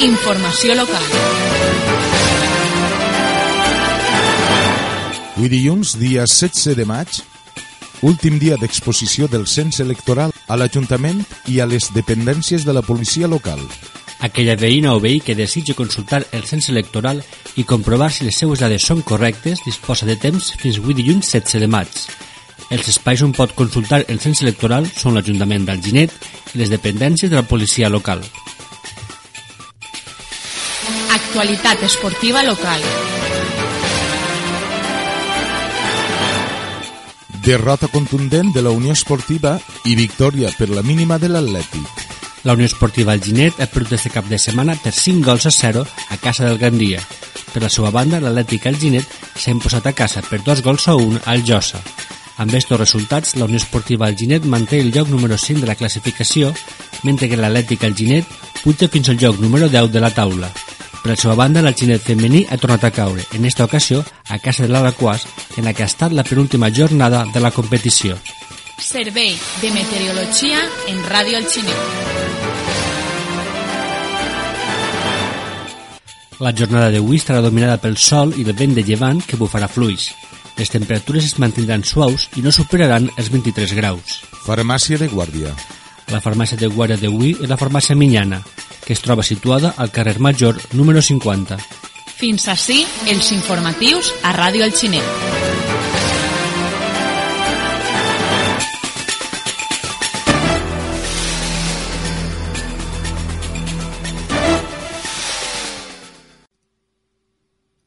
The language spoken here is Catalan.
Informació local. Avui dilluns, dia 16 de maig, últim dia d'exposició del cens electoral a l'Ajuntament i a les dependències de la policia local. Aquella veïna o veí que desitja consultar el cens electoral i comprovar si les seues dades són correctes disposa de temps fins avui dilluns 16 de maig. Els espais on pot consultar el cens electoral són l'Ajuntament d'Alginet i les dependències de la policia local. Actualitat esportiva local. Derrota contundent de la Unió Esportiva i victòria per la mínima de l'Atlètic. La Unió Esportiva Alginet ha perdut este cap de setmana per 5 gols a 0 a casa del Gandia. Per la seva banda, l'Atlètic Alginet s'ha imposat a casa per 2 gols a 1 al Josa. Amb aquests resultats, la Unió Esportiva Alginet manté el lloc número 5 de la classificació, mentre que l'Atlètic Alginet puja fins al lloc número 10 de la taula. Per la seva banda, l'Alginet femení ha tornat a caure, en esta ocasió a casa de l'Alaquàs, en la que ha estat la penúltima jornada de la competició. Servei de Meteorologia en Ràdio Alginet. La jornada d'avui estarà dominada pel sol i el vent de llevant que bufarà fluix. Les temperatures es mantindran suaus i no superaran els 23 graus. Farmàcia de Guàrdia. La farmàcia de Guàrdia d'avui és la farmàcia Minyana, que es troba situada al carrer Major número 50. Fins ací els informatius a Ràdio Alginet.